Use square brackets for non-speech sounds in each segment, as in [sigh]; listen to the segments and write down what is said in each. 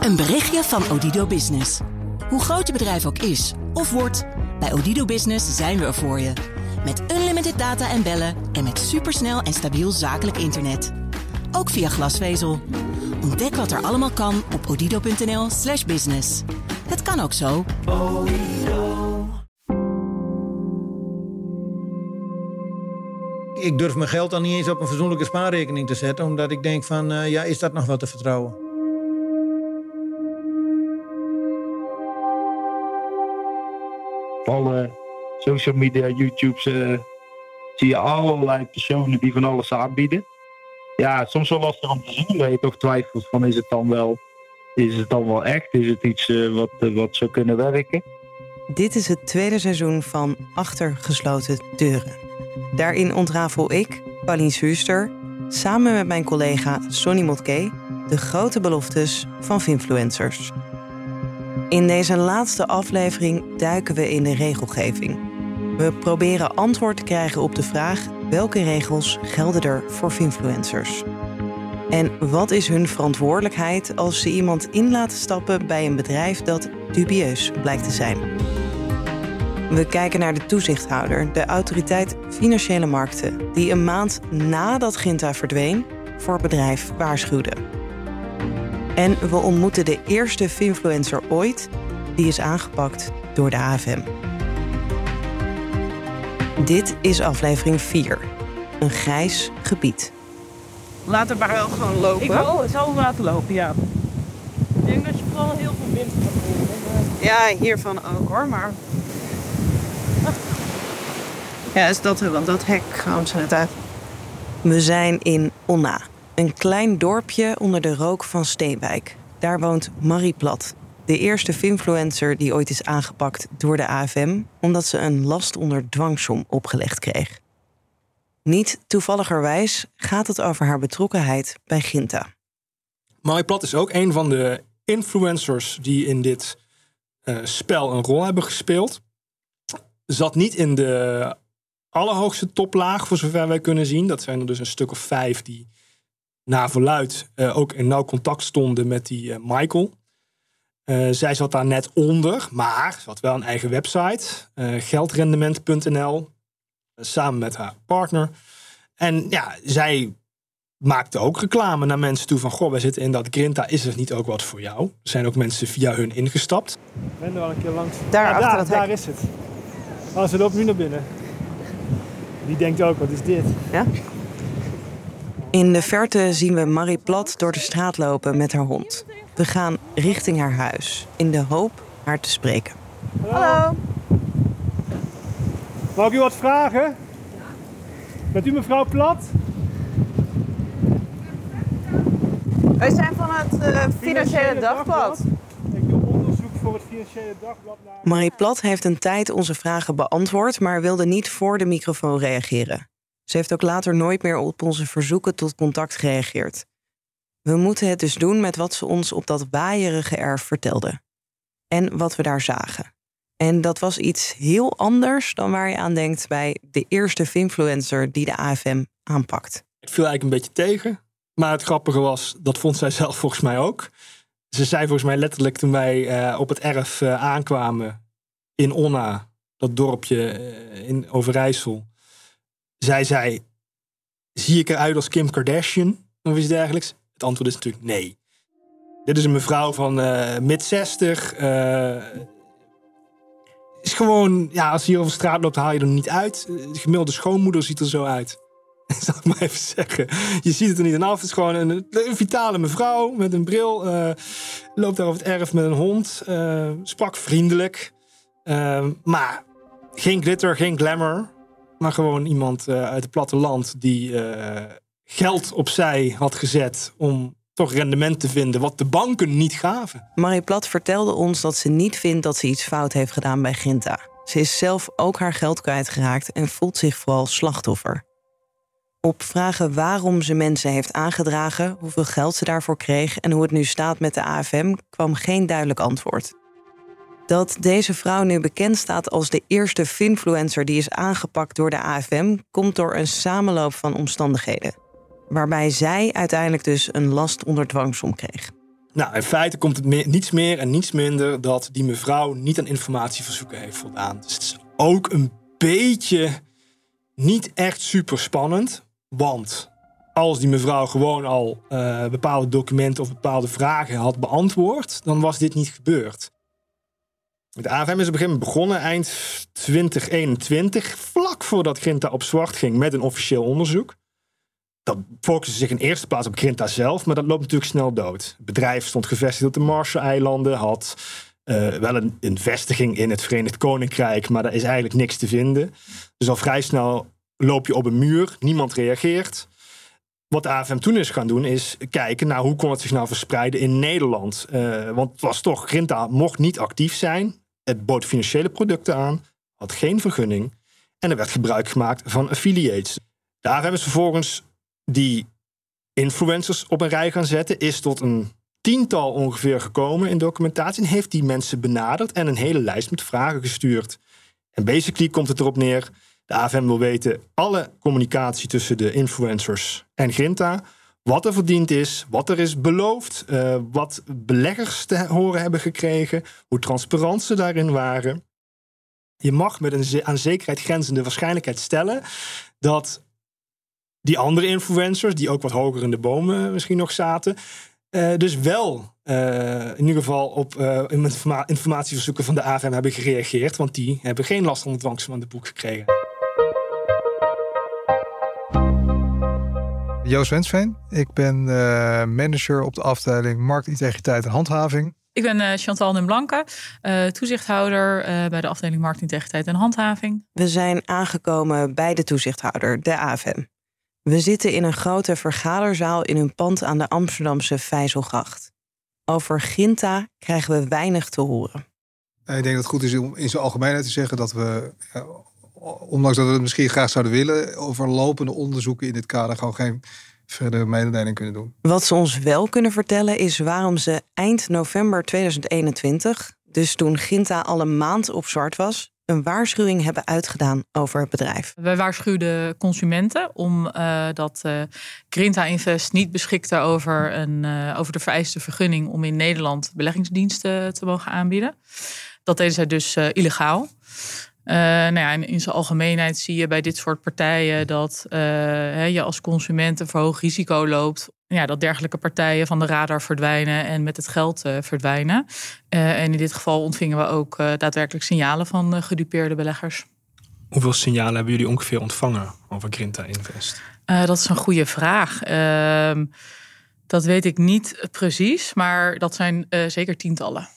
Een berichtje van Odido Business. Hoe groot je bedrijf ook is of wordt, bij Odido Business zijn we er voor je. Met unlimited data en bellen en met supersnel en stabiel zakelijk internet. Ook via glasvezel. Ontdek wat er allemaal kan op odido.nl/slash business. Het kan ook zo. Ik durf mijn geld dan niet eens op een verzoenlijke spaarrekening te zetten, omdat ik denk van, uh, ja, is dat nog wat te vertrouwen? Alle social media, YouTube's, uh, zie je allerlei personen die van alles aanbieden. Ja, soms wel lastig om te zien, dat je toch twijfelt van, is het dan wel, is het dan wel echt? Is het iets uh, wat, wat zou kunnen werken? Dit is het tweede seizoen van Achter gesloten deuren. Daarin ontrafel ik, Pauline Schuster, samen met mijn collega Sonny Motke de grote beloftes van influencers. In deze laatste aflevering duiken we in de regelgeving. We proberen antwoord te krijgen op de vraag welke regels gelden er voor influencers. En wat is hun verantwoordelijkheid als ze iemand in laten stappen bij een bedrijf dat dubieus blijkt te zijn? We kijken naar de toezichthouder, de autoriteit Financiële Markten, die een maand nadat Ginta verdween voor bedrijf waarschuwde. En we ontmoeten de eerste finfluencer ooit die is aangepakt door de AFM. Dit is aflevering 4. Een grijs gebied. Laat het maar wel gewoon lopen. Ik wil het zal laten lopen, ja. Ik denk dat je vooral heel veel wind gaat voelen. Ja, hiervan ook hoor, maar ja, is dat want dat hek gaan ze net uit. We zijn in Onna, een klein dorpje onder de rook van Steenwijk. Daar woont Marie Plat, de eerste finfluencer die ooit is aangepakt door de AFM omdat ze een last onder dwangsom opgelegd kreeg. Niet toevalligerwijs gaat het over haar betrokkenheid bij Ginta. Marie Plat is ook een van de influencers die in dit uh, spel een rol hebben gespeeld. Zat niet in de allerhoogste toplaag, voor zover wij kunnen zien. Dat zijn er dus een stuk of vijf die na verluid uh, ook in nauw contact stonden met die uh, Michael. Uh, zij zat daar net onder, maar ze had wel een eigen website, geldrendement.nl, samen met haar partner. En ja, zij maakte ook reclame naar mensen toe van... goh, wij zitten in dat Grinta, is er niet ook wat voor jou? Er zijn ook mensen via hun ingestapt. Ik ben er al een keer langs. Daar, daar, dat daar is het. Oh, ze loopt nu naar binnen. Die denkt ook, wat is dit? Ja? In de verte zien we Marie Plat door de straat lopen met haar hond. We gaan richting haar huis, in de hoop haar te spreken. Hallo. Mag ik u wat vragen? Bent u mevrouw Plat? Wij zijn van het uh, Financiële Dagblad. Ik doe onderzoek voor het Financiële Dagblad. Naar... Marie Plat heeft een tijd onze vragen beantwoord, maar wilde niet voor de microfoon reageren. Ze heeft ook later nooit meer op onze verzoeken tot contact gereageerd. We moeten het dus doen met wat ze ons op dat waaierige erf vertelde. En wat we daar zagen. En dat was iets heel anders dan waar je aan denkt bij de eerste finfluencer die de AFM aanpakt. Het viel eigenlijk een beetje tegen. Maar het grappige was, dat vond zij zelf volgens mij ook. Ze zei volgens mij letterlijk toen wij uh, op het erf uh, aankwamen in Onna, dat dorpje uh, in Overijssel. Zij zei, zie ik eruit als Kim Kardashian of iets dergelijks? Het antwoord is natuurlijk nee. Dit is een mevrouw van mid 60. is gewoon, ja, als je hier over straat loopt, haal je er niet uit. De gemiddelde schoonmoeder ziet er zo uit. [laughs] zal ik maar even zeggen. Je ziet het er niet aan af. Het is gewoon een, een vitale mevrouw met een bril. Uh, loopt daar over het erf met een hond. Uh, sprak vriendelijk. Uh, maar geen glitter, geen glamour. Maar gewoon iemand uit het platteland die geld opzij had gezet om toch rendement te vinden wat de banken niet gaven. Marie Plat vertelde ons dat ze niet vindt dat ze iets fout heeft gedaan bij Ginta. Ze is zelf ook haar geld kwijtgeraakt en voelt zich vooral slachtoffer. Op vragen waarom ze mensen heeft aangedragen, hoeveel geld ze daarvoor kreeg en hoe het nu staat met de AFM, kwam geen duidelijk antwoord. Dat deze vrouw nu bekend staat als de eerste finfluencer die is aangepakt door de AFM, komt door een samenloop van omstandigheden. Waarbij zij uiteindelijk dus een last onder dwangsom kreeg. Nou, in feite komt het niets meer en niets minder dat die mevrouw niet aan informatieverzoeken heeft voldaan. Dus het is ook een beetje niet echt super spannend. Want als die mevrouw gewoon al eh, bepaalde documenten of bepaalde vragen had beantwoord, dan was dit niet gebeurd. De AFM is op begonnen eind 2021, vlak voordat Grinta op zwart ging met een officieel onderzoek. Dat focuste zich in eerste plaats op Grinta zelf, maar dat loopt natuurlijk snel dood. Het bedrijf stond gevestigd op de Marshall-eilanden, had eh, wel een, een vestiging in het Verenigd Koninkrijk, maar daar is eigenlijk niks te vinden. Dus al vrij snel loop je op een muur, niemand reageert. Wat de AFM toen is gaan doen, is kijken naar hoe kon het zich nou verspreiden in Nederland. Eh, want het was toch, Grinta mocht niet actief zijn. Het bood financiële producten aan, had geen vergunning. En er werd gebruik gemaakt van affiliates. De AFM is vervolgens die influencers op een rij gaan zetten, is tot een tiental ongeveer gekomen in documentatie. En heeft die mensen benaderd en een hele lijst met vragen gestuurd. En basically komt het erop neer. De AFM wil weten alle communicatie tussen de influencers en Grinta. Wat er verdiend is, wat er is beloofd, eh, wat beleggers te horen hebben gekregen, hoe transparant ze daarin waren. Je mag met een aan zekerheid grenzende waarschijnlijkheid stellen dat die andere influencers, die ook wat hoger in de bomen misschien nog zaten, eh, dus wel eh, in ieder geval op informa- informatieverzoeken van de AFM hebben gereageerd. Want die hebben geen last van het dwangsom de boek gekregen. Joost Wensveen. Ik ben eh, manager op de afdeling Marktintegriteit en Handhaving. Ik ben eh, Chantal den Blanke, eh, toezichthouder eh, bij de afdeling Marktintegriteit en Handhaving. We zijn aangekomen bij de toezichthouder, de AFM. We zitten in een grote vergaderzaal in een pand aan de Amsterdamse Vijzelgracht. Over Ginta krijgen we weinig te horen. Ik denk dat het goed is om in zijn algemeenheid te zeggen dat we, ondanks dat we het misschien graag zouden willen, over lopende onderzoeken in dit kader gewoon geen verdere mededeling kunnen doen. Wat ze ons wel kunnen vertellen is waarom ze eind november 2021, dus toen Ginta al een maand op zwart was, een waarschuwing hebben uitgedaan over het bedrijf. Wij waarschuwden consumenten omdat dat eh Grinta Invest niet beschikte over, een, eh, over de vereiste vergunning om in Nederland beleggingsdiensten te mogen aanbieden. Dat deden zij dus eh, illegaal. Eh, nou ja, in zijn algemeenheid zie je bij dit soort partijen dat eh, hè, je als consument een verhoogd risico loopt. Ja, dat dergelijke partijen van de radar verdwijnen en met het geld eh, verdwijnen. En in dit geval ontvingen we ook daadwerkelijk signalen van gedupeerde beleggers. Hoeveel signalen hebben jullie ongeveer ontvangen over Grinta Invest? Dat is een goede vraag. Ehm, dat weet ik niet precies, maar dat zijn zeker tientallen.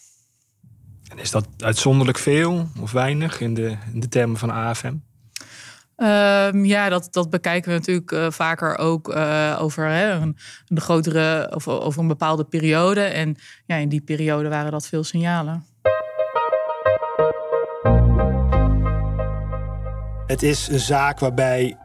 En is dat uitzonderlijk veel of weinig in de, in de termen van AFM? Ehm, ja, dat, dat bekijken we natuurlijk eh, vaker ook eh, over hè, een, een grotere of over een bepaalde periode. En ja, in die periode waren dat veel signalen. Het is een zaak waarbij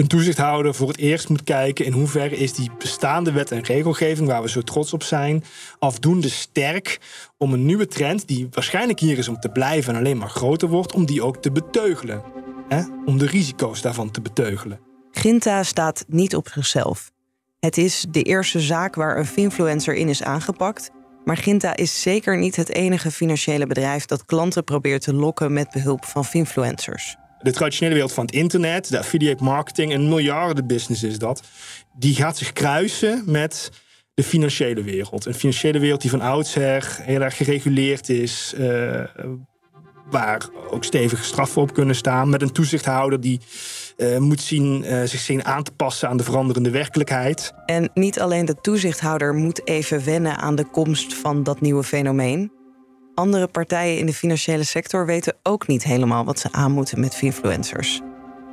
een toezichthouder voor het eerst moet kijken in hoeverre is die bestaande wet en regelgeving, waar we zo trots op zijn, afdoende sterk om een nieuwe trend, die waarschijnlijk hier is om te blijven en alleen maar groter wordt, om die ook te beteugelen. Hè? Om de risico's daarvan te beteugelen. Ginta staat niet op zichzelf. Het is de eerste zaak waar een finfluencer in is aangepakt. Maar Ginta is zeker niet het enige financiële bedrijf dat klanten probeert te lokken met behulp van finfluencers. De traditionele wereld van het internet, de affiliate marketing, een miljardenbusiness is dat. Die gaat zich kruisen met de financiële wereld. Een financiële wereld die van oudsher heel erg gereguleerd is. eh, waar ook stevige straffen op kunnen staan. Met een toezichthouder die eh, moet zien, eh, zich zien aan te passen aan de veranderende werkelijkheid. En niet alleen de toezichthouder moet even wennen aan de komst van dat nieuwe fenomeen. Andere partijen in de financiële sector weten ook niet helemaal wat ze aan moeten met finfluencers.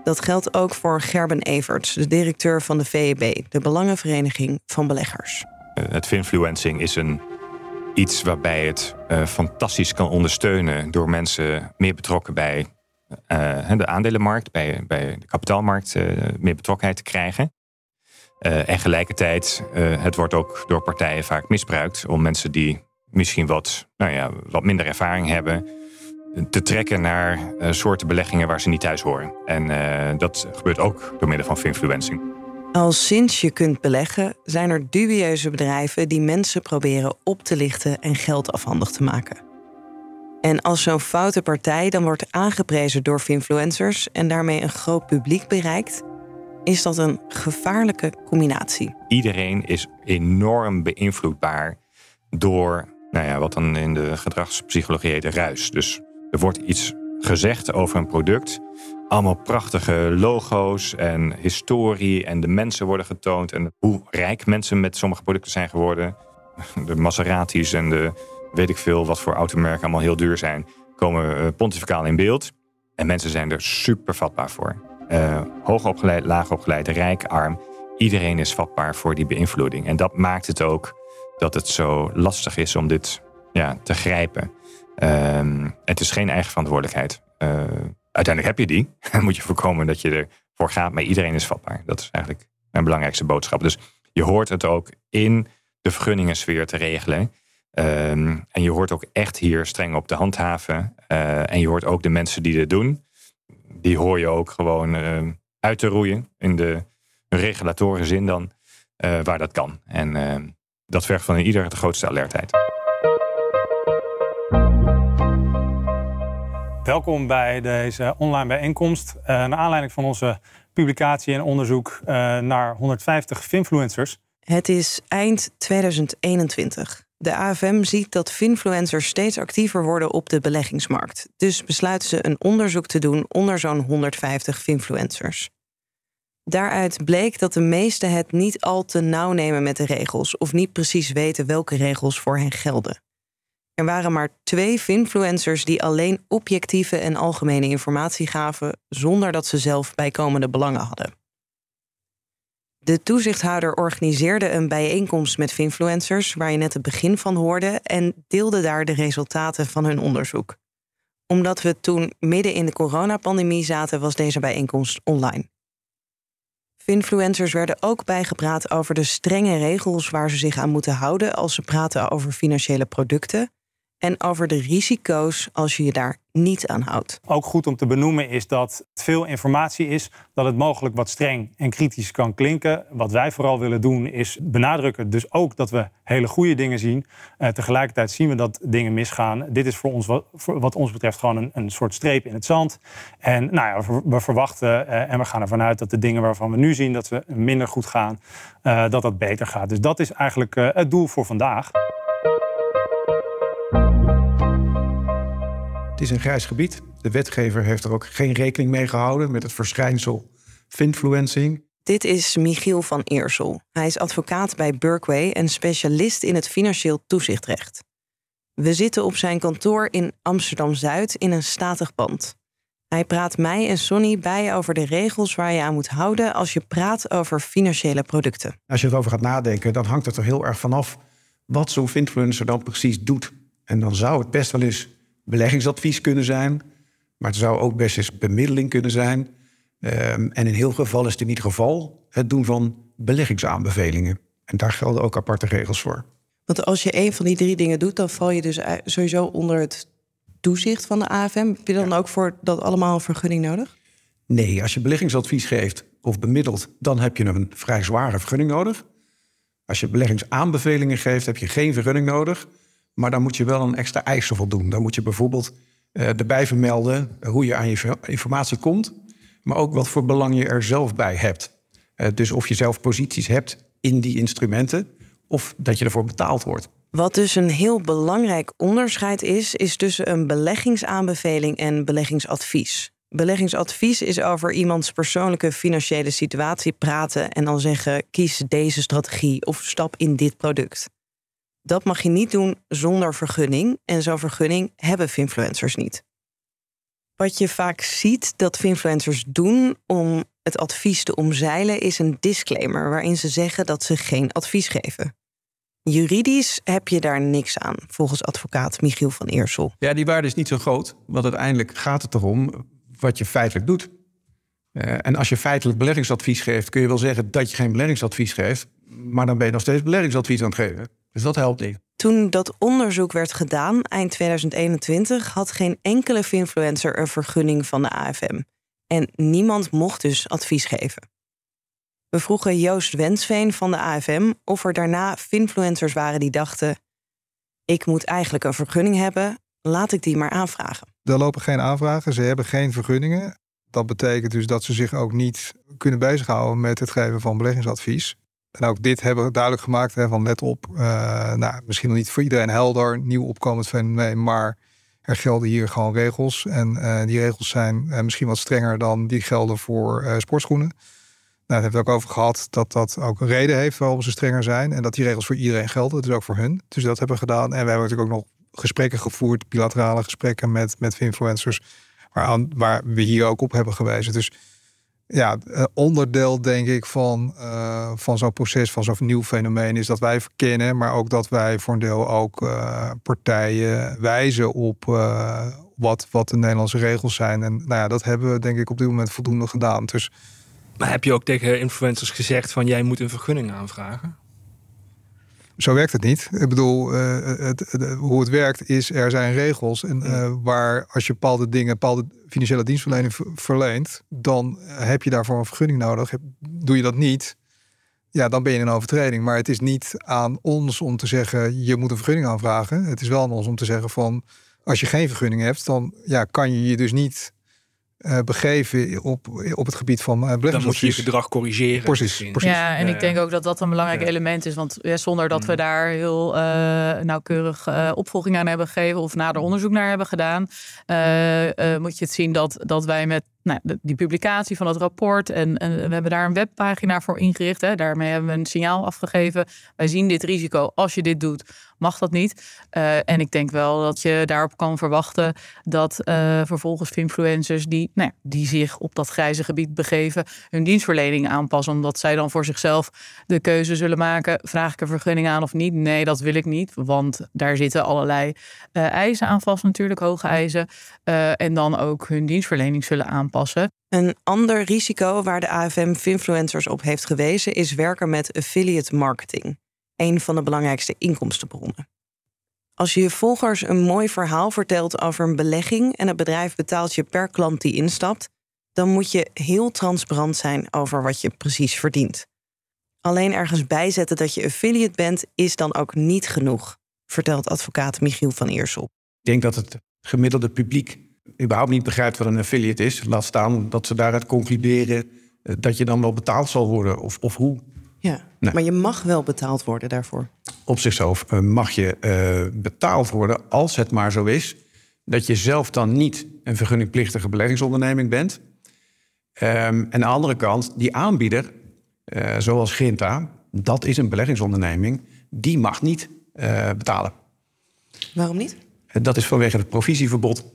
Dat geldt ook voor Gerben Everts, de directeur van de VEB, de Belangenvereniging van Beleggers. Het finfluencing is een iets waarbij het eh, fantastisch kan ondersteunen door mensen meer betrokken bij eh, de aandelenmarkt, bij, bij de kapitaalmarkt eh, meer betrokkenheid te krijgen. En gelijkertijd, eh, het wordt ook door partijen vaak misbruikt om mensen die misschien wat, nou ja, wat minder ervaring hebben, te trekken naar eh, soorten beleggingen waar ze niet thuis horen. En eh, dat gebeurt ook door middel van finfluencing. Al sinds je kunt beleggen, zijn er dubieuze bedrijven die mensen proberen op te lichten en geld afhandig te maken. En als zo'n foute partij dan wordt aangeprezen door influencers en daarmee een groot publiek bereikt, is dat een gevaarlijke combinatie. Iedereen is enorm beïnvloedbaar door nou ja, wat dan in de gedragspsychologie heet ruis. Dus er wordt iets gezegd over een product. Allemaal prachtige logo's en historie en de mensen worden getoond. En hoe rijk mensen met sommige producten zijn geworden. De Maseratis en de weet ik veel wat voor automerken allemaal heel duur zijn. Komen uh, pontificaal in beeld. En mensen zijn er super vatbaar voor. Uh, hoog opgeleid, laag opgeleid, rijk, arm. Iedereen is vatbaar voor die beïnvloeding. En dat maakt het ook dat het zo lastig is om dit ja, te grijpen. Um, het is geen eigen verantwoordelijkheid. Uh, uiteindelijk heb je die. Dan [laughs] moet je voorkomen dat je ervoor gaat. Maar iedereen is vatbaar. Dat is eigenlijk mijn belangrijkste boodschap. Dus je hoort het ook in de vergunningssfeer te regelen. Um, en je hoort ook echt hier streng op te handhaven. Uh, en je hoort ook de mensen die dit doen. Die hoor je ook gewoon uh, uit te roeien. In de regulatoren zin dan. Uh, waar dat kan. En ehm, dat vergt van ieder de grootste alertheid. Welkom bij deze online bijeenkomst. Uh, naar aanleiding van onze publicatie en onderzoek uh, naar 150 finfluencers. Het is eind 2021. De AFM ziet dat finfluencers steeds actiever worden op de beleggingsmarkt. Dus besluiten ze een onderzoek te doen onder zo'n 150 finfluencers. Daaruit bleek dat de meesten het niet al te nauw nemen met de regels of niet precies weten welke regels voor hen gelden. Er waren maar twee finfluencers die alleen objectieve en algemene informatie gaven zonder dat ze zelf bijkomende belangen hadden. De toezichthouder organiseerde een bijeenkomst met finfluencers waar je net het begin van hoorde en deelde daar de resultaten van hun onderzoek. Omdat we toen midden in de coronapandemie zaten, was deze bijeenkomst online. Influencers werden ook bijgepraat over de strenge regels waar ze zich aan moeten houden als ze praten over financiële producten en over de risico's als je je daar niet aan houdt. Ook goed om te benoemen is dat het veel informatie is, dat het mogelijk wat streng en kritisch kan klinken. Wat wij vooral willen doen is benadrukken dus ook dat we hele goede dingen zien. Uh, tegelijkertijd zien we dat dingen misgaan. Dit is voor ons wat, wat ons betreft gewoon een, een, soort streep in het zand. En nou ja, we, verwachten uh, en we gaan ervan uit dat de dingen waarvan we nu zien dat we minder goed gaan, uh, dat dat beter gaat. Dus dat is eigenlijk het doel voor vandaag. Het is een grijs gebied. De wetgever heeft er ook geen rekening mee gehouden met het verschijnsel finfluencing. Dit is Michiel van Eersel. Hij is advocaat bij Berkway en specialist in het financieel toezichtrecht. We zitten op zijn kantoor in Amsterdam Zuid in een statig pand. Hij praat mij en Sonny bij over de regels waar je aan moet houden als je praat over financiële producten. Als je erover gaat nadenken, dan hangt het er heel erg vanaf wat zo'n influencer dan precies doet. En dan zou het best wel eens beleggingsadvies kunnen zijn. Maar het zou ook best eens bemiddeling kunnen zijn. Um, en in heel geval is het in ieder geval het doen van beleggingsaanbevelingen. En daar gelden ook aparte regels voor. Want als je een van die drie dingen doet, dan val je dus sowieso onder het toezicht van de AFM. Heb je dan ook voor dat allemaal een vergunning nodig? Nee, als je beleggingsadvies geeft of bemiddelt, dan heb je een vrij zware vergunning nodig. Als je beleggingsaanbevelingen geeft, heb je geen vergunning nodig. Maar dan moet je wel een extra eisen voldoen. Dan moet je bijvoorbeeld uh, erbij vermelden hoe je aan je informatie komt, maar ook wat voor belang je er zelf bij hebt. Uh, dus of je zelf posities hebt in die instrumenten of dat je ervoor betaald wordt. Wat dus een heel belangrijk onderscheid is, is tussen een beleggingsaanbeveling en beleggingsadvies. Beleggingsadvies is over iemands persoonlijke financiële situatie praten en dan zeggen: kies deze strategie of stap in dit product. Dat mag je niet doen zonder vergunning. En zo'n vergunning hebben influencers niet. Wat je vaak ziet dat influencers doen om het advies te omzeilen, is een disclaimer waarin ze zeggen dat ze geen advies geven. Juridisch heb je daar niks aan, volgens advocaat Michiel van Eersel. Ja, die waarde is niet zo groot, want uiteindelijk gaat het erom wat je feitelijk doet. Uh, en als je feitelijk beleggingsadvies geeft, kun je wel zeggen dat je geen beleggingsadvies geeft, maar dan ben je nog steeds beleggingsadvies aan het geven. Dus dat helpt niet. Toen dat onderzoek werd gedaan, eind 2021, had geen enkele influencer een vergunning van de AFM. En niemand mocht dus advies geven. We vroegen Joost Wensveen van de AFM of er daarna finfluencers waren die dachten: ik moet eigenlijk een vergunning hebben, laat ik die maar aanvragen. Er lopen geen aanvragen, ze hebben geen vergunningen. Dat betekent dus dat ze zich ook niet kunnen bezighouden met het geven van beleggingsadvies. En ook dit hebben we duidelijk gemaakt hè, van let op, uh, nou, misschien nog niet voor iedereen helder, nieuw opkomend fenomeen, maar er gelden hier gewoon regels. En uh, die regels zijn uh, misschien wat strenger dan die gelden voor sportschoenen. Nou, daar hebben we ook over gehad dat dat ook een reden heeft waarom ze strenger zijn. En dat die regels voor iedereen gelden, dus ook voor hun. Dus dat hebben we gedaan. En we hebben natuurlijk ook nog gesprekken gevoerd, bilaterale gesprekken met, met influencers, waar, waar we hier ook op hebben gewezen. Dus ja, onderdeel denk ik van, uh, van zo'n proces, van zo'n nieuw fenomeen, is dat wij verkennen, maar ook dat wij voor een deel ook uh, partijen wijzen op wat, wat de Nederlandse regels zijn. En nou ja, dat hebben we denk ik op dit moment voldoende gedaan. Dus, maar heb je ook tegen influencers gezegd van jij moet een vergunning aanvragen? Zo werkt het niet. Ik bedoel, uh, het, het, hoe het werkt is, er zijn regels. En uh, waar als je bepaalde dingen, bepaalde financiële dienstverlening verleent, dan heb je daarvoor een vergunning nodig. Doe je dat niet, ja, dan ben je in een overtreding. Maar het is niet aan ons om te zeggen, je moet een vergunning aanvragen. Het is wel aan ons om te zeggen van, als je geen vergunning hebt, dan ja, kan je je dus niet uh, begeven op, op het gebied van uh, Dan moet je je gedrag corrigeren. Precies, precies. Ja, en ik denk ook dat dat een belangrijk element is. Want ja, zonder dat we Mm. daar heel uh, nauwkeurig opvolging aan hebben gegeven... of nader onderzoek naar hebben gedaan... moet je het zien dat, dat wij met nou, die publicatie van het rapport... En, we hebben daar een webpagina voor ingericht. Hè. Daarmee hebben we een signaal afgegeven. Wij zien dit risico. Als je dit doet, mag dat niet. Uh, en ik denk wel dat je daarop kan verwachten... dat uh, vervolgens influencers die, nou, die zich op dat grijze gebied begeven... hun dienstverlening aanpassen. Omdat zij dan voor zichzelf de keuze zullen maken... vraag ik een vergunning aan of niet? Nee, dat wil ik niet. Want daar zitten allerlei uh, eisen aan vast natuurlijk, hoge eisen. en dan ook hun dienstverlening zullen aanpassen. Een ander risico waar de AFM influencers op heeft gewezen is werken met affiliate marketing, een van de belangrijkste inkomstenbronnen. Als je je volgers een mooi verhaal vertelt over een belegging en het bedrijf betaalt je per klant die instapt, dan moet je heel transparant zijn over wat je precies verdient. Alleen ergens bijzetten dat je affiliate bent is dan ook niet genoeg, vertelt advocaat Michiel van Eersel. Ik denk dat het gemiddelde publiek überhaupt niet begrijpt wat een affiliate is. Laat staan dat ze daaruit concluderen dat je dan wel betaald zal worden of, of hoe. Ja, nee. maar je mag wel betaald worden daarvoor. Op zichzelf uh, mag je uh, betaald worden als het maar zo is dat je zelf dan niet een vergunningplichtige beleggingsonderneming bent. Um, en aan de andere kant, die aanbieder, uh, zoals Grinta, dat is een beleggingsonderneming, die mag niet betalen. Waarom niet? Dat is vanwege het provisieverbod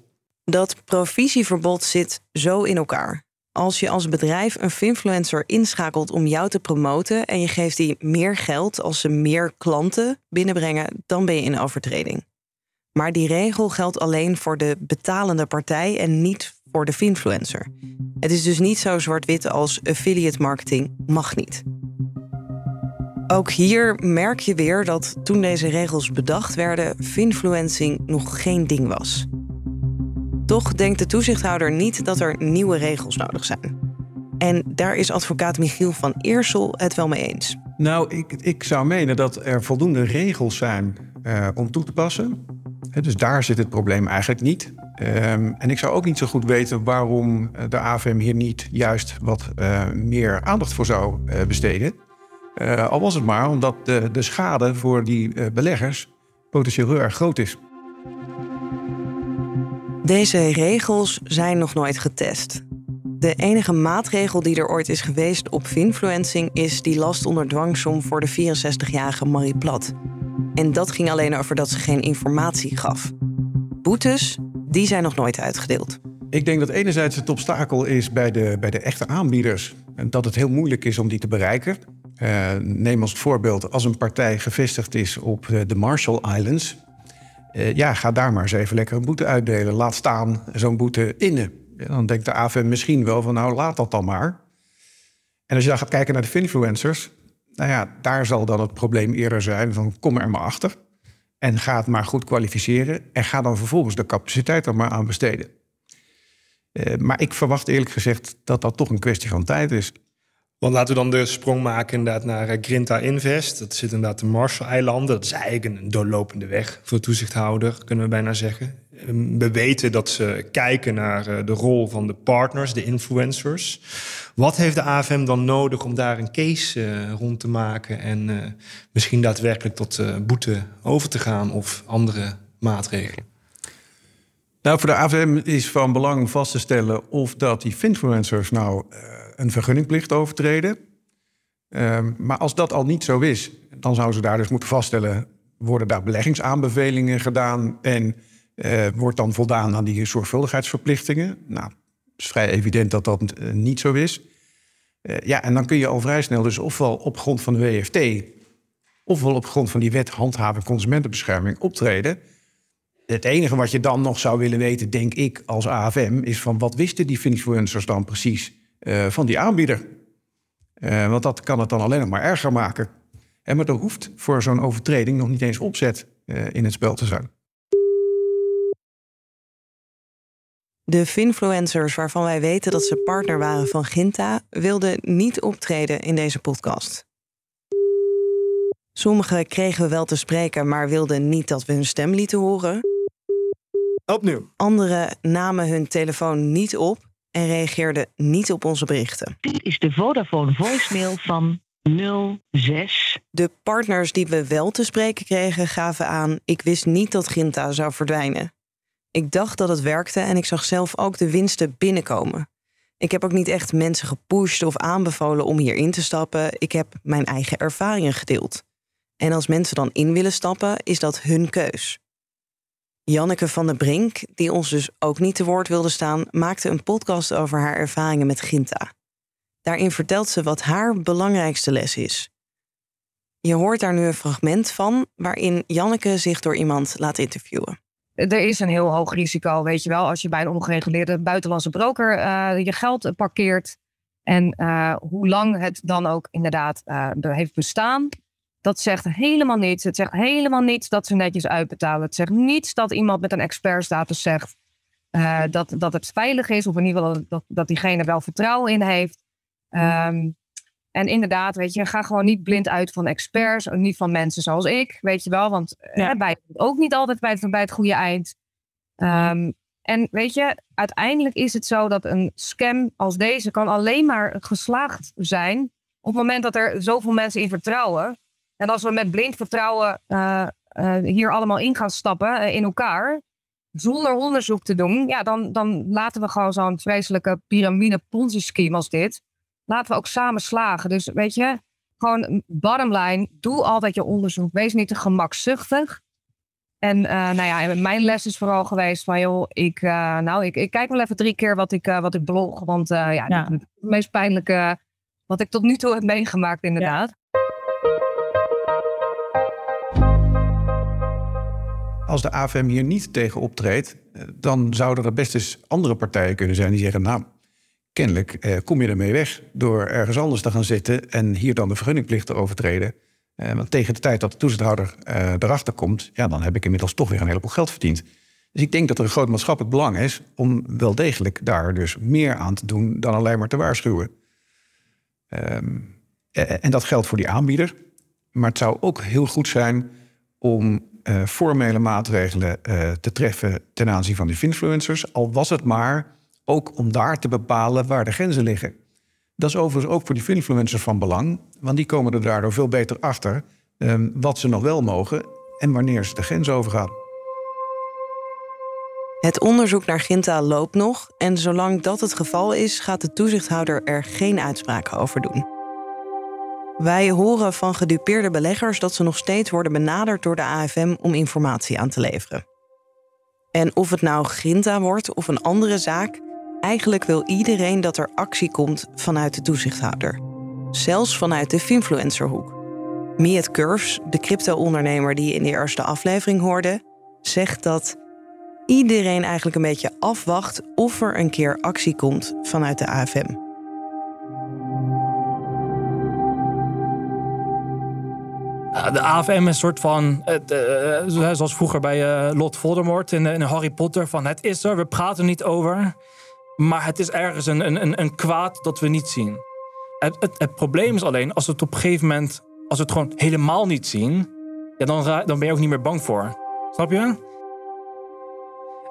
dat provisieverbod zit zo in elkaar. Als je als bedrijf een finfluencer inschakelt om jou te promoten en je geeft die meer geld als ze meer klanten binnenbrengen, dan ben je in overtreding. Maar die regel geldt alleen voor de betalende partij en niet voor de finfluencer. Het is dus niet zo zwart-wit als affiliate marketing mag niet. Ook hier merk je weer dat toen deze regels bedacht werden, finfluencing nog geen ding was. Toch denkt de toezichthouder niet dat er nieuwe regels nodig zijn. En daar is advocaat Michiel van Eersel het wel mee eens. Nou, ik, ik zou menen dat er voldoende regels zijn uh, om toe te passen. Dus daar zit het probleem eigenlijk niet. Um, en ik zou ook niet zo goed weten waarom de AVM hier niet juist wat uh, meer aandacht voor zou besteden. al was het maar omdat de, de schade voor die beleggers potentieel heel erg groot is. Deze regels zijn nog nooit getest. De enige maatregel die er ooit is geweest op finfluencing is die last onder dwangsom voor de 64-jarige Marie Plat. En dat ging alleen over dat ze geen informatie gaf. Boetes, die zijn nog nooit uitgedeeld. Ik denk dat enerzijds het obstakel is bij de, bij de echte aanbieders. Dat het heel moeilijk is om die te bereiken. Uh, neem als voorbeeld als een partij gevestigd is op de Marshall Islands. Uh, ja, ga daar maar eens even lekker een boete uitdelen. Laat staan zo'n boete innen. Ja, dan denkt de AFM misschien wel van nou, laat dat dan maar. En als je dan gaat kijken naar de finfluencers... nou ja, daar zal dan het probleem eerder zijn van kom er maar achter... en ga het maar goed kwalificeren... en ga dan vervolgens de capaciteit er maar aan besteden. Uh, maar ik verwacht eerlijk gezegd dat dat toch een kwestie van tijd is. Want laten we dan de sprong maken inderdaad naar eh, Grinta Invest. Dat zit inderdaad de Marshall-eilanden. Dat is eigenlijk een doorlopende weg voor de toezichthouder, kunnen we bijna zeggen. Ehm, We weten dat ze kijken naar eh, de rol van de partners, de influencers. Wat heeft de AFM dan nodig om daar een case eh, rond te maken... en misschien daadwerkelijk tot boete over te gaan of andere maatregelen? Nou, voor de AVM is van belang vast te stellen of dat die influencers nou een vergunningplicht overtreden. Ehm, maar als dat al niet zo is, dan zouden ze daar dus moeten vaststellen: worden daar beleggingsaanbevelingen gedaan en eh, wordt dan voldaan aan die zorgvuldigheidsverplichtingen? Nou, het is vrij evident dat dat eh, niet zo is. Eh, ja, en dan kun je al vrij snel dus ofwel op grond van de WFT, ofwel op grond van die wet handhaving consumentenbescherming optreden. Het enige wat je dan nog zou willen weten, denk ik, als AFM, is van wat wisten die influencers dan precies eh, van die aanbieder? Eh, want dat kan het dan alleen nog maar erger maken. En maar er hoeft voor zo'n overtreding nog niet eens opzet eh, in het spel te zijn. De finfluencers waarvan wij weten dat ze partner waren van Ginta, wilden niet optreden in deze podcast. Sommigen kregen we wel te spreken, maar wilden niet dat we hun stem lieten horen. Opnieuw. Anderen namen hun telefoon niet op en reageerden niet op onze berichten. Dit is de Vodafone voicemail van 06. De partners die we wel te spreken kregen gaven aan: ik wist niet dat Ginta zou verdwijnen. Ik dacht dat het werkte en ik zag zelf ook de winsten binnenkomen. Ik heb ook niet echt mensen gepusht of aanbevolen om hierin te stappen. Ik heb mijn eigen ervaringen gedeeld. En als mensen dan in willen stappen, is dat hun keus. Janneke van der Brink, die ons dus ook niet te woord wilde staan, maakte een podcast over haar ervaringen met Ginta. Daarin vertelt ze wat haar belangrijkste les is. Je hoort daar nu een fragment van waarin Janneke zich door iemand laat interviewen. Er is een heel hoog risico, weet je wel, als je bij een ongereguleerde buitenlandse broker eh, je geld parkeert. En eh, hoe lang het dan ook inderdaad er heeft bestaan, dat zegt helemaal niets. Het zegt helemaal niets dat ze netjes uitbetalen. Het zegt niets dat iemand met een expertstatus zegt eh, dat, dat het veilig is, of in ieder geval dat, dat diegene wel vertrouwen in heeft. Ehm, en inderdaad, weet je, ga gewoon niet blind uit van experts, niet van mensen zoals ik, weet je wel, want ja. bij ook niet altijd bij het, bij het goede eind. Ehm, en weet je, uiteindelijk is het zo dat een scam als deze kan alleen maar geslaagd zijn op het moment dat er zoveel mensen in vertrouwen. En als we met blind vertrouwen uh, uh, hier allemaal in gaan stappen uh, in elkaar, zonder onderzoek te doen, ja, dan, dan laten we gewoon zo'n vreselijke piramide ponzi scheme als dit, laten we ook samen slagen. Dus weet je, gewoon bottom line, doe altijd je onderzoek. Wees niet te gemakzuchtig. En nou ja, mijn les is vooral geweest van, joh, ik, nou, ik, ik kijk wel even drie keer wat ik, wat ik blog. Want ja, ja. het meest pijnlijke wat ik tot nu toe heb meegemaakt, inderdaad. Als de AFM hier niet tegen optreedt, dan zouden er best eens andere partijen kunnen zijn die zeggen: Nou, kennelijk eh, kom je ermee weg door ergens anders te gaan zitten en hier dan de vergunningplicht te overtreden. Eh, want tegen de tijd dat de toezichthouder eh, erachter komt, ja, dan heb ik inmiddels toch weer een heleboel geld verdiend. Dus ik denk dat er een groot maatschappelijk belang is om wel degelijk daar dus meer aan te doen dan alleen maar te waarschuwen. Um, en dat geldt voor die aanbieder. Maar het zou ook heel goed zijn om uh, formele maatregelen uh, te treffen ten aanzien van die influencers. Al was het maar ook om daar te bepalen waar de grenzen liggen. Dat is overigens ook voor die influencers van belang, want die komen er daardoor veel beter achter um, wat ze nog wel mogen en wanneer ze de grens overgaan. Het onderzoek naar Ginta loopt nog en zolang dat het geval is, gaat de toezichthouder er geen uitspraken over doen. Wij horen van gedupeerde beleggers dat ze nog steeds worden benaderd door de AFM om informatie aan te leveren. En of het nou Ginta wordt of een andere zaak, eigenlijk wil iedereen dat er actie komt vanuit de toezichthouder. Zelfs vanuit de influencerhoek. Miet Curves, de crypto-ondernemer die je in de eerste aflevering hoorde, zegt dat iedereen eigenlijk een beetje afwacht of er een keer actie komt vanuit de AFM. De AFM is een soort van, uh, zoals vroeger bij Lot Voldemort in, in, Harry Potter, van het is er, we praten niet over. Maar het is ergens een, een, een kwaad dat we niet zien. het, het, het probleem is alleen, als we het op een gegeven moment, als we het gewoon helemaal niet zien, ja, dan, dan ben je ook niet meer bang voor. Snap je?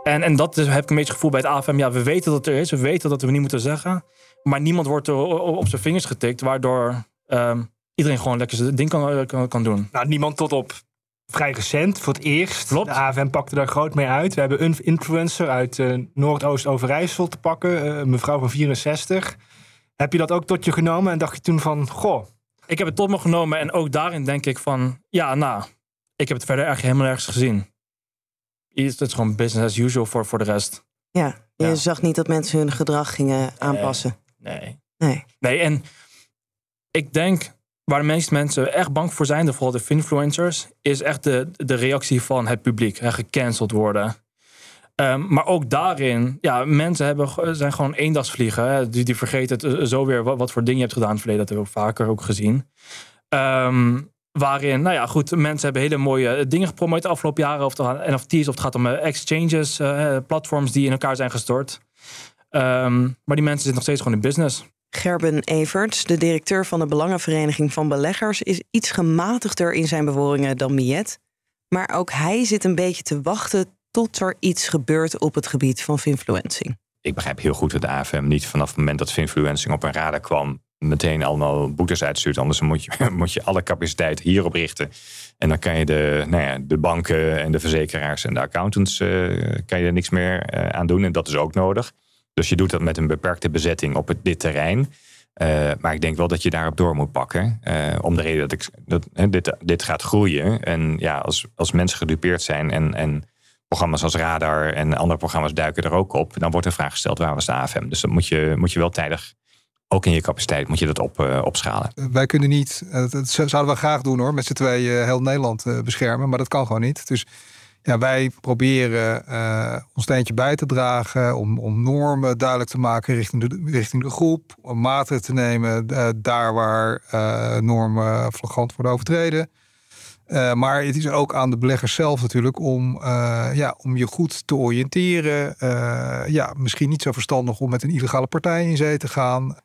En, en dat heb ik een beetje het gevoel bij het AFM. Ja, we weten dat het er is, we weten dat we niet moeten zeggen. Maar niemand wordt er op zijn vingers getikt, waardoor ehm, iedereen gewoon lekker zijn ding kan, kan, kan doen. Nou, niemand tot op vrij recent, voor het eerst. De AFM pakte daar groot mee uit. We hebben een influencer uit eh, Noordoost-Overijssel te pakken, eh, een mevrouw van 64. Heb je dat ook tot je genomen en dacht je toen van, goh... Ik heb het tot me genomen en ook daarin denk ik van, ja, nou, ik heb het verder eigenlijk helemaal nergens gezien. Het is gewoon business as usual voor, voor de rest. Ja, je zag niet dat mensen hun gedrag gingen aanpassen. Nee. Nee. Nee, en ik denk waar de meeste mensen echt bang voor zijn, vooral de influencers, is echt de, de reactie van het publiek. Hè, gecanceld worden. Ehm, maar ook daarin, ja, mensen hebben, zijn gewoon eendagsvliegen. Hè, die, die vergeten het eh, zo weer wat, voor dingen je hebt gedaan in het verleden. Dat hebben we ook vaker ook gezien. Ehm, waarin, nou ja, goed, mensen hebben hele mooie eh, dingen gepromoot de afgelopen jaren. Of het NFT's, of het gaat om eh, exchanges, platforms die in elkaar zijn gestort. Ehm, maar die mensen zitten nog steeds gewoon in business. Gerben Everts, de directeur van de Belangenvereniging van Beleggers, is iets gematigder in zijn bewoordingen dan Miet. Maar ook hij zit een beetje te wachten tot er iets gebeurt op het gebied van finfluencing. Ik begrijp heel goed dat de AFM niet vanaf het moment dat finfluencing op een radar kwam, meteen allemaal boetes uitstuurt. Anders moet je, [laughs] moet je alle capaciteit hierop richten. En dan kan je de, nou ja, de banken en de verzekeraars en de accountants eh, kan je er niks meer eh, aan doen. En dat is ook nodig. Dus je doet dat met een beperkte bezetting op het, dit terrein. Eh, maar ik denk wel dat je daarop door moet pakken. eh, om de reden dat, ik, dat dit, dit gaat groeien. En ja, als, als mensen gedupeerd zijn en, en programma's als Radar en andere programma's duiken er ook op. Dan wordt de vraag gesteld, waar was de AFM? Dus dan moet je, moet je wel tijdig, ook in je capaciteit, moet je dat op, eh, opschalen. Wij kunnen niet, dat zouden we graag doen hoor, met z'n tweeën heel Nederland beschermen, maar dat kan gewoon niet. Dus ja, wij proberen eh, ons steentje bij te dragen om, om normen duidelijk te maken richting de, richting de groep, om maatregelen te nemen eh, daar waar eh, normen flagrant worden overtreden. Maar het is ook aan de beleggers zelf natuurlijk om, ja, om je goed te oriënteren. Ja, misschien niet zo verstandig om met een illegale partij in zee te gaan.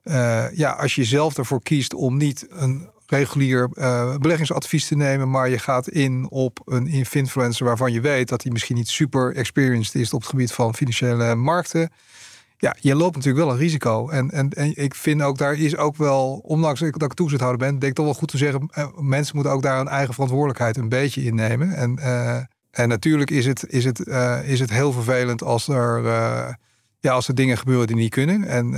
Ja, als je zelf ervoor kiest om niet een regulier eh, beleggingsadvies te nemen, maar je gaat in op een influencer waarvan je weet dat hij misschien niet super experienced is op het gebied van financiële markten. Ja, je loopt natuurlijk wel een risico. En, en, en ik vind ook, daar is ook wel, ondanks dat ik toezichthouder ben, denk ik toch wel goed te zeggen, eh, mensen moeten ook daar hun eigen verantwoordelijkheid een beetje innemen. En, eh, en natuurlijk is het, is, het, is het heel vervelend als er, ja, als er dingen gebeuren die niet kunnen. En,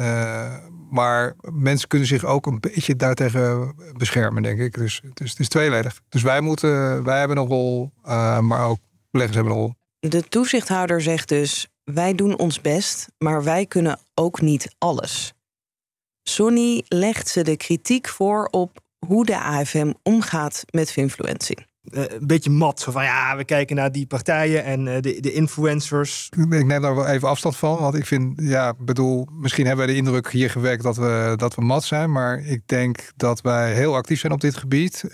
maar mensen kunnen zich ook een beetje daartegen beschermen, denk ik. Dus, dus het is tweeledig. Dus wij, moeten, wij hebben een rol, eh, maar ook beleggers hebben een rol. De toezichthouder zegt dus: wij doen ons best, maar wij kunnen ook niet alles. Sonny legt ze de kritiek voor op hoe de AFM omgaat met influencing. Eh, een beetje mat. Zo van ja, we kijken naar die partijen en eh, de, de influencers. Ik neem daar wel even afstand van. Want ik vind, ja, bedoel, misschien hebben wij de indruk hier gewekt dat we, dat we mat zijn. Maar ik denk dat wij heel actief zijn op dit gebied.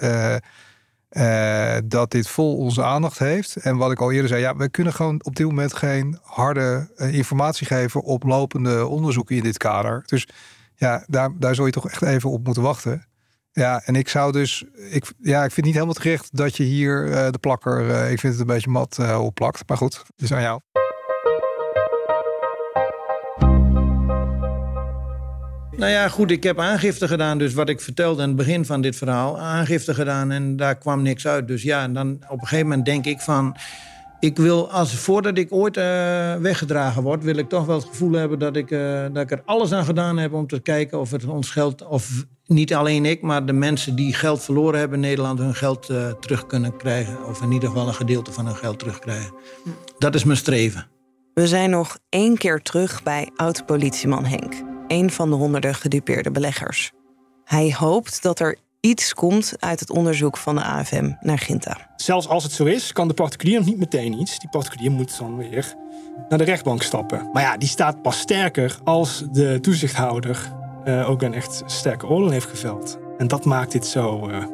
Eh, dat dit vol onze aandacht heeft. En wat ik al eerder zei, ja, we kunnen gewoon op dit moment geen harde informatie geven op lopende onderzoeken in dit kader. Dus ja, daar, daar zul je toch echt even op moeten wachten. Ja, en ik zou dus, ik, ja, ik vind het niet helemaal terecht dat je hier eh, de plakker, eh, ik vind het een beetje mat eh opplakt. Maar goed, het is aan jou. Nou ja, goed, ik heb aangifte gedaan. Dus wat ik vertelde aan het begin van dit verhaal. Aangifte gedaan en daar kwam niks uit. Dus ja, dan op een gegeven moment denk ik van... Ik wil, als, voordat ik ooit eh, weggedragen word... wil ik toch wel het gevoel hebben dat ik, eh, dat ik er alles aan gedaan heb... om te kijken of het ons geld... of niet alleen ik, maar de mensen die geld verloren hebben in Nederland... hun geld eh, terug kunnen krijgen. Of in ieder geval een gedeelte van hun geld terugkrijgen. Dat is mijn streven. We zijn nog één keer terug bij oud-politieman Henk, een van de honderden gedupeerde beleggers. Hij hoopt dat er iets komt uit het onderzoek van de AFM naar Ginta. Zelfs als het zo is, kan de particulier nog niet meteen iets. Die particulier moet dan weer naar de rechtbank stappen. Maar ja, die staat pas sterker als de toezichthouder eh, ook een echt sterke oordeel heeft geveld. En dat maakt dit zo eh,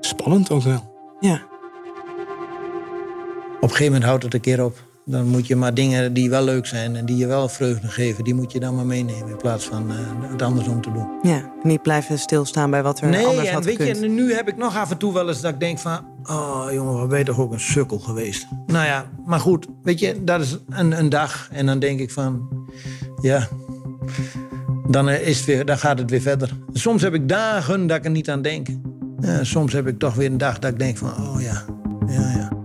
spannend ook wel. Ja. Op een gegeven moment houdt het een keer op. Dan moet je maar dingen die wel leuk zijn en die je wel vreugde geven, die moet je dan maar meenemen in plaats van uh, het andersom te doen. Ja, niet blijven stilstaan bij wat er nee, anders en had weet gekund. je, nu heb ik nog af en toe wel eens dat ik denk van, oh jongen, wat ben je toch ook een sukkel geweest. Nou ja, maar goed, weet je, dat is een, een dag en dan denk ik van, ja, dan, is het weer, dan gaat het weer verder. Soms heb ik dagen dat ik er niet aan denk. Ja, soms heb ik toch weer een dag dat ik denk van, oh ja, ja, ja.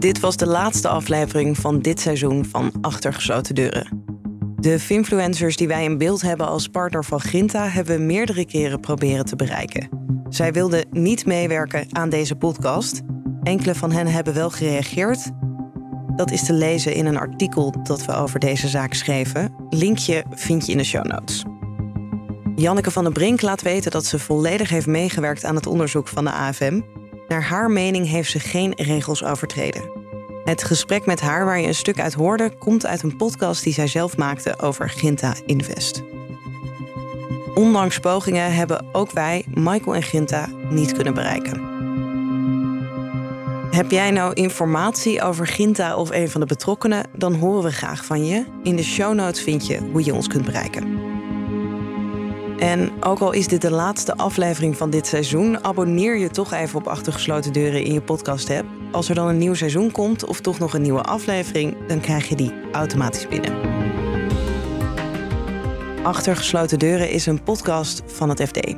Dit was de laatste aflevering van dit seizoen van Achter gesloten deuren. De Finfluencers die wij in beeld hebben als partner van Grinta hebben we meerdere keren proberen te bereiken. Zij wilden niet meewerken aan deze podcast. Enkele van hen hebben wel gereageerd. Dat is te lezen in een artikel dat we over deze zaak schreven. Linkje vind je in de show notes. Janneke van der Brink laat weten dat ze volledig heeft meegewerkt aan het onderzoek van de AFM. Naar haar mening heeft ze geen regels overtreden. Het gesprek met haar waar je een stuk uit hoorde, komt uit een podcast die zij zelf maakte over Ginta Invest. Ondanks pogingen hebben ook wij, Michael en Ginta, niet kunnen bereiken. Heb jij nou informatie over Ginta of een van de betrokkenen? Dan horen we graag van je. In de show notes vind je hoe je ons kunt bereiken. En ook al is dit de laatste aflevering van dit seizoen, abonneer je toch even op Achtergesloten Deuren in je podcast-app. Als er dan een nieuw seizoen komt of toch nog een nieuwe aflevering, dan krijg je die automatisch binnen. Achtergesloten Deuren is een podcast van het FD.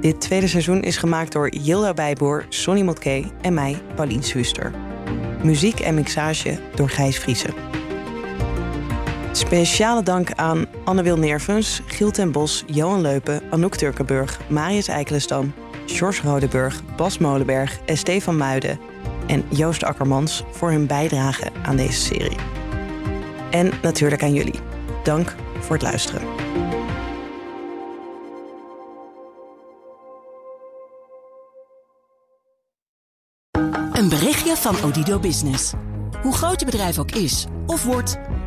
Dit tweede seizoen is gemaakt door Yilda Bijboer, Sonny Motke en mij, Paulien Suster. Muziek en mixage door Gijs Vriezen. Speciale dank aan Anne Wil Nervens, Giel ten Bos, Johan Leupen, Anouk Turkenburg, Marius Eikelenstam, George Rodeburg, Bas Molenberg en Stefan Muiden en Joost Akkermans voor hun bijdrage aan deze serie. En natuurlijk aan jullie. Dank voor het luisteren. Een berichtje van Odido Business. Hoe groot je bedrijf ook is of wordt,